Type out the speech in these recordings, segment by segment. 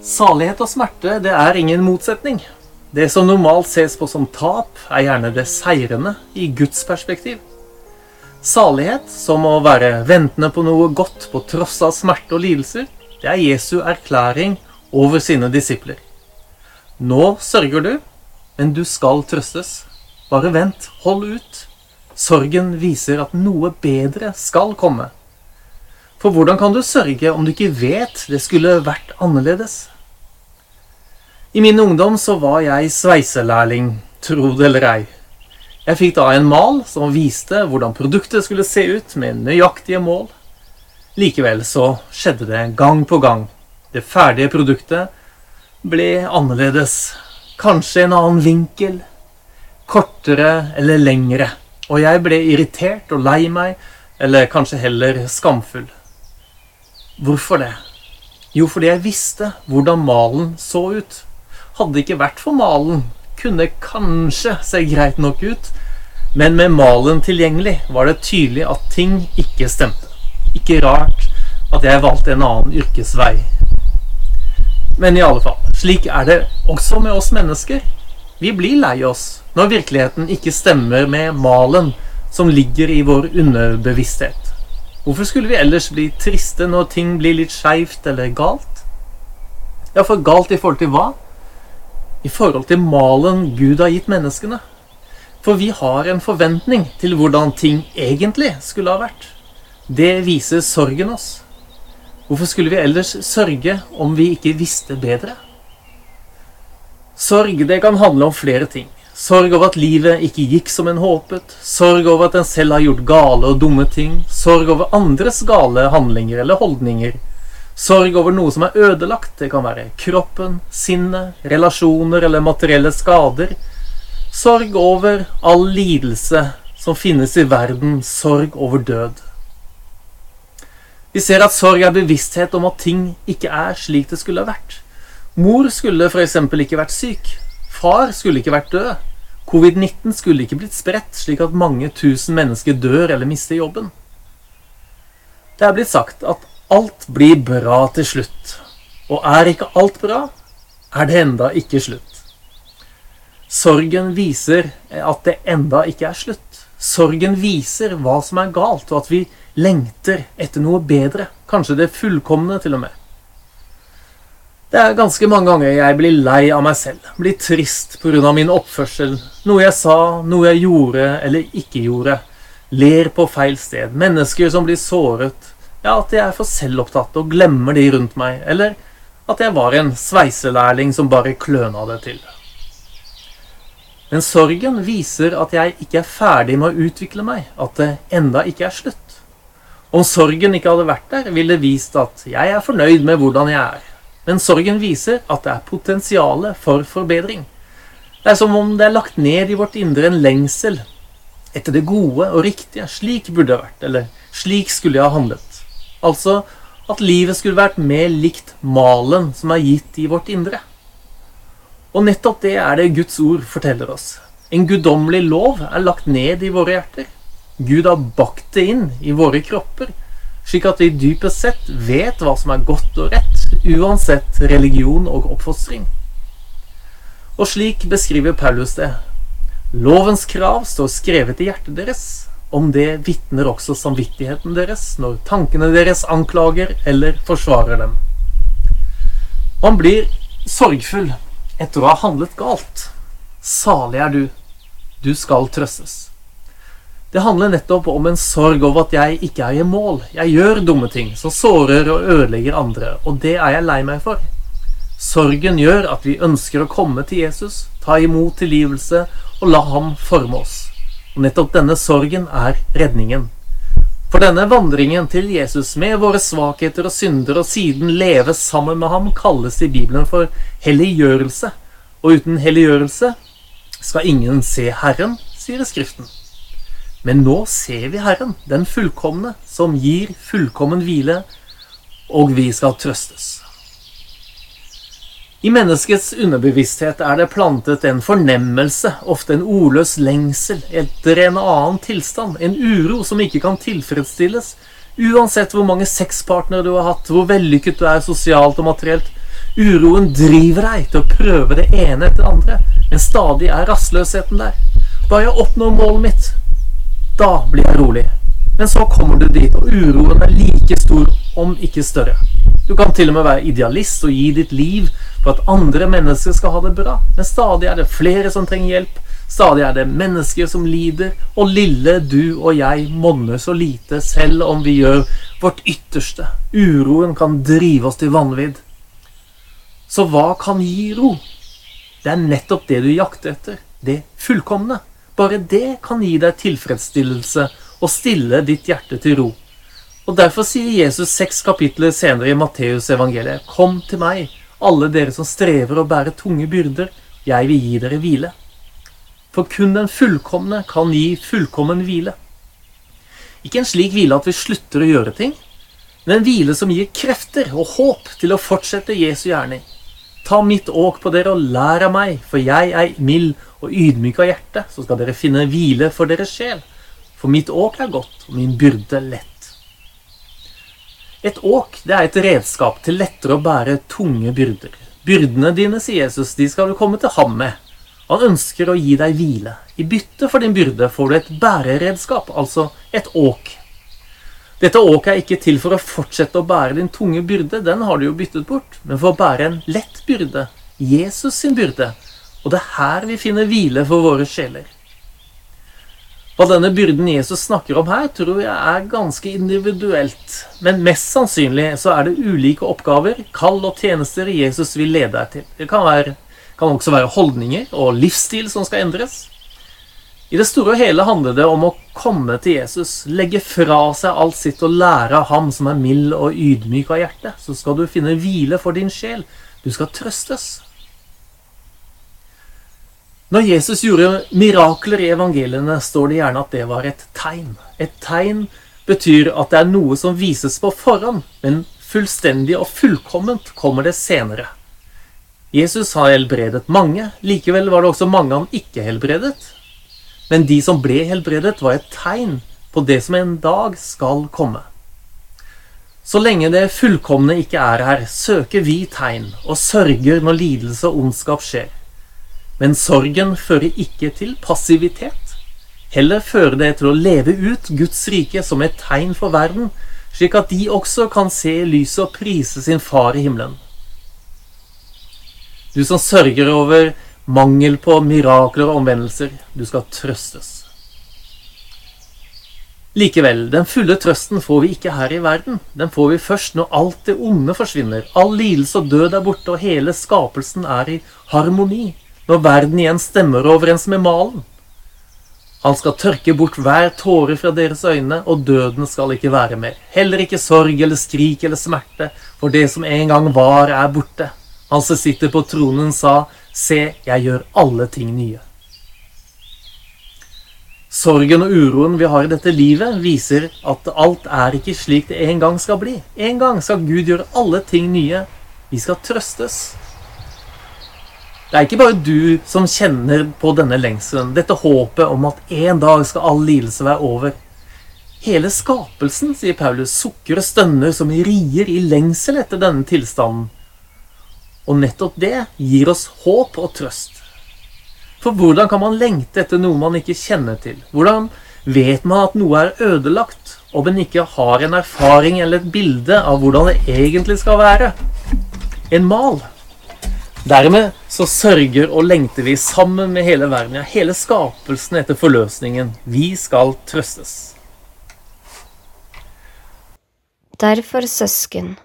Salighet og smerte det er ingen motsetning. Det som normalt ses på som tap, er gjerne det seirende i Guds perspektiv. Salighet, som å være ventende på noe godt på tross av smerte og lidelser, det er Jesu erklæring over sine disipler. Nå sørger du, men du skal trøstes. Bare vent, hold ut. Sorgen viser at noe bedre skal komme. For hvordan kan du sørge om du ikke vet det skulle vært annerledes? I min ungdom så var jeg sveiselærling, tro det eller ei. Jeg fikk da en mal som viste hvordan produktet skulle se ut med nøyaktige mål. Likevel så skjedde det gang på gang. Det ferdige produktet ble annerledes. Kanskje en annen vinkel. Kortere eller lengre. Og jeg ble irritert og lei meg, eller kanskje heller skamfull. Hvorfor det? Jo, fordi jeg visste hvordan malen så ut. Hadde det ikke vært for malen, kunne det kanskje se greit nok ut, men med malen tilgjengelig var det tydelig at ting ikke stemte. Ikke rart at jeg valgte en annen yrkesvei. Men i alle fall, slik er det også med oss mennesker. Vi blir lei oss når virkeligheten ikke stemmer med malen som ligger i vår underbevissthet. Hvorfor skulle vi ellers bli triste når ting blir litt skeivt eller galt? Ja, for galt i forhold til hva? I forhold til malen Gud har gitt menneskene. For vi har en forventning til hvordan ting egentlig skulle ha vært. Det viser sorgen oss. Hvorfor skulle vi ellers sørge om vi ikke visste bedre? Sorg det kan handle om flere ting. Sorg over at livet ikke gikk som en håpet. Sorg over at en selv har gjort gale og dumme ting. Sorg over andres gale handlinger eller holdninger. Sorg over noe som er ødelagt. Det kan være kroppen, sinnet, relasjoner eller materielle skader. Sorg over all lidelse som finnes i verden. Sorg over død. Vi ser at sorg er bevissthet om at ting ikke er slik det skulle ha vært. Mor skulle f.eks. ikke vært syk. Far skulle ikke vært død. Covid-19 skulle ikke blitt spredt slik at mange tusen mennesker dør eller mister jobben. Det er blitt sagt at alt blir bra til slutt. Og er ikke alt bra, er det enda ikke slutt. Sorgen viser at det enda ikke er slutt. Sorgen viser hva som er galt, og at vi lengter etter noe bedre. Kanskje det fullkomne, til og med. Det er ganske mange ganger jeg blir lei av meg selv, blir trist pga. min oppførsel, noe jeg sa, noe jeg gjorde eller ikke gjorde, ler på feil sted, mennesker som blir såret, ja, at jeg er for selvopptatt og glemmer de rundt meg, eller at jeg var en sveiselærling som bare kløna det til. Men sorgen viser at jeg ikke er ferdig med å utvikle meg, at det enda ikke er slutt. Om sorgen ikke hadde vært der, ville det vist at jeg er fornøyd med hvordan jeg er. Men sorgen viser at det er potensial for forbedring. Det er som om det er lagt ned i vårt indre en lengsel etter det gode og riktige. Slik burde det vært, eller slik skulle jeg ha handlet. Altså at livet skulle vært mer likt malen som er gitt i vårt indre. Og nettopp det er det Guds ord forteller oss. En guddommelig lov er lagt ned i våre hjerter. Gud har bakt det inn i våre kropper slik at vi dypest sett vet hva som er godt og rett, uansett religion og oppfostring. Og slik beskriver Paulus det. Lovens krav står skrevet i hjertet deres. Om det vitner også samvittigheten deres når tankene deres anklager eller forsvarer dem. Man blir sorgfull etter å ha handlet galt. Salig er du. Du skal trøstes. Det handler nettopp om en sorg over at jeg ikke er i mål. Jeg gjør dumme ting som sårer og ødelegger andre, og det er jeg lei meg for. Sorgen gjør at vi ønsker å komme til Jesus, ta imot tilgivelse og la ham forme oss. Og nettopp denne sorgen er redningen. For denne vandringen til Jesus med våre svakheter og synder og siden leve sammen med ham, kalles i Bibelen for helliggjørelse. Og uten helliggjørelse skal ingen se Herren, sier Skriften. Men nå ser vi Herren, den fullkomne, som gir fullkommen hvile, og vi skal trøstes. I menneskets underbevissthet er det plantet en fornemmelse, ofte en ordløs lengsel, etter en annen tilstand, en uro som ikke kan tilfredsstilles, uansett hvor mange sexpartnere du har hatt, hvor vellykket du er sosialt og materielt, Uroen driver deg til å prøve det ene etter det andre, men stadig er rastløsheten der. Da jeg oppnår målet mitt, da blir jeg rolig. Men så kommer du dit, og uroen er like stor, om ikke større. Du kan til og med være idealist og gi ditt liv for at andre mennesker skal ha det bra, men stadig er det flere som trenger hjelp. Stadig er det mennesker som lider, og lille du og jeg monner så lite selv om vi gjør vårt ytterste. Uroen kan drive oss til vanvidd. Så hva kan gi ro? Det er nettopp det du jakter etter. Det fullkomne. Bare det kan gi deg tilfredsstillelse og stille ditt hjerte til ro. Og Derfor sier Jesus seks kapitler senere i Matteus evangeliet, Kom til meg, alle dere som strever å bære tunge byrder, jeg vil gi dere hvile. For kun den fullkomne kan gi fullkommen hvile. Ikke en slik hvile at vi slutter å gjøre ting, men en hvile som gir krefter og håp til å fortsette Jesu gjerning. Ta mitt åk på dere og lær av meg, for jeg er mild og ydmyk av hjerte, så skal dere finne hvile for deres sjel. For mitt åk er godt, og min byrde lett. Et åk det er et redskap til lettere å bære tunge byrder. Byrdene dine, sier Jesus, de skal du komme til ham med. Han ønsker å gi deg hvile. I bytte for din byrde får du et bæreredskap, altså et åk. Dette åket er ikke til for å fortsette å bære din tunge byrde, den har du jo byttet bort, men for å bære en lett byrde, Jesus sin byrde. Og det er her vi finner hvile for våre sjeler. Hva denne byrden Jesus snakker om her, tror jeg er ganske individuelt. Men mest sannsynlig så er det ulike oppgaver, kall og tjenester Jesus vil lede deg til. Det kan, være, kan også være holdninger og livsstil som skal endres. I det store og hele handler det om å komme til Jesus, legge fra seg alt sitt og lære av ham som er mild og ydmyk av hjerte. Så skal du finne hvile for din sjel. Du skal trøstes. Når Jesus gjorde mirakler i evangeliene, står det gjerne at det var et tegn. Et tegn betyr at det er noe som vises på forhånd, men fullstendig og fullkomment kommer det senere. Jesus har helbredet mange, likevel var det også mange han ikke helbredet. Men de som ble helbredet, var et tegn på det som en dag skal komme. Så lenge det fullkomne ikke er her, søker vi tegn og sørger når lidelse og ondskap skjer. Men sorgen fører ikke til passivitet. Heller fører det til å leve ut Guds rike som et tegn for verden, slik at de også kan se lyset og prise sin far i himmelen. Du som sørger over mangel på mirakler og omvendelser. Du skal trøstes. Likevel, den fulle trøsten får vi ikke her i verden. Den får vi først når alt det onde forsvinner, all lidelse og død er borte, og hele skapelsen er i harmoni. Når verden igjen stemmer overens med malen. Han skal tørke bort hver tåre fra deres øyne, og døden skal ikke være mer. Heller ikke sorg eller skrik eller smerte, for det som en gang var, er borte. Han som sitter på tronen, sa, Se, jeg gjør alle ting nye. Sorgen og uroen vi har i dette livet, viser at alt er ikke slik det en gang skal bli. En gang skal Gud gjøre alle ting nye. Vi skal trøstes. Det er ikke bare du som kjenner på denne lengselen, dette håpet om at en dag skal all lidelse være over. Hele skapelsen, sier Paulus, sukker og stønner som rier i lengsel etter denne tilstanden. Og nettopp det gir oss håp og trøst. For hvordan kan man lengte etter noe man ikke kjenner til? Hvordan vet man at noe er ødelagt, om en ikke har en erfaring eller et bilde av hvordan det egentlig skal være? En mal. Dermed så sørger og lengter vi sammen med hele verden, ja, hele skapelsen etter forløsningen. Vi skal trøstes. Derfor, søsken,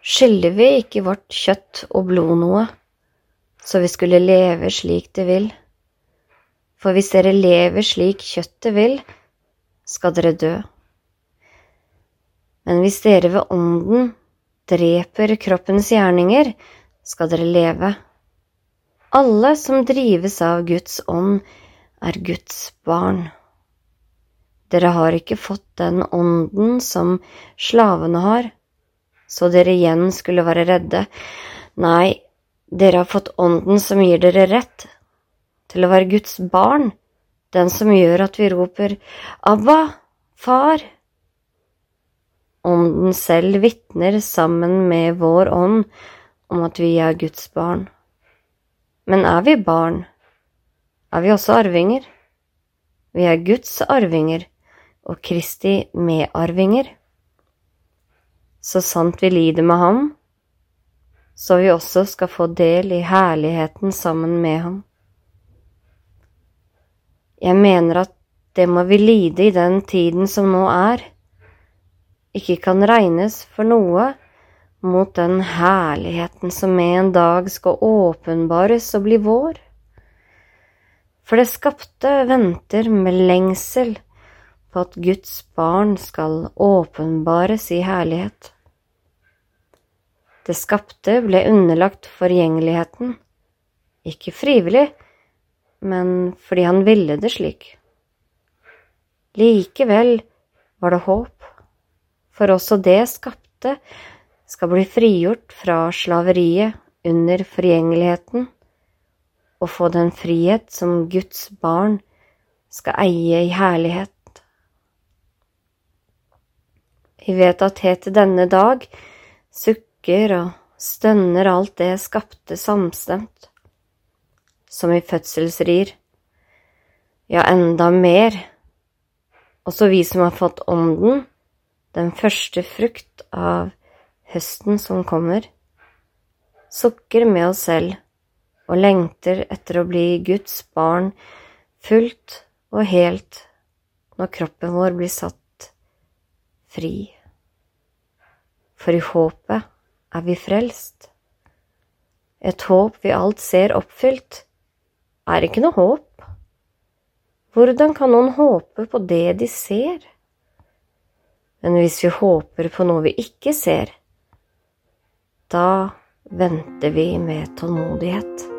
skylder vi ikke vårt kjøtt og blod noe, så vi skulle leve slik det vil. For hvis dere lever slik kjøttet vil, skal dere dø. Men hvis dere ved ånden dreper kroppens gjerninger, skal dere leve. Alle som drives av Guds ånd, er Guds barn. Dere har ikke fått den ånden som slavene har, så dere igjen skulle være redde. Nei, dere har fått Ånden som gir dere rett til å være Guds barn, den som gjør at vi roper Abba, Far. Ånden selv vitner sammen med vår ånd om at vi er Guds barn. Men er vi barn, er vi også arvinger. Vi er Guds arvinger og Kristi medarvinger. Så sant vi lider med ham, så vi også skal få del i herligheten sammen med ham. Jeg mener at det må vi lide i den tiden som nå er, ikke kan regnes for noe mot den herligheten som en dag skal åpenbares og bli vår. For det skapte venter med lengsel på at Guds barn skal åpenbares i herlighet. Det skapte ble underlagt forgjengeligheten, ikke frivillig, men fordi han ville det slik. Likevel var det håp, for også det skapte skal bli frigjort fra slaveriet under forgjengeligheten og få den frihet som Guds barn skal eie i herlighet. Vi vet at helt til denne dag sukker og stønner alt det skapte samstemt, som i fødselsrir, ja, enda mer også vi som har fått ånden, den første frukt av høsten som kommer, sukker med oss selv og lengter etter å bli Guds barn fullt og helt når kroppen vår blir satt fri. For i håpet er vi frelst. Et håp vi alt ser oppfylt, er ikke noe håp. Hvordan kan noen håpe på det de ser? Men hvis vi håper på noe vi ikke ser, da venter vi med tålmodighet.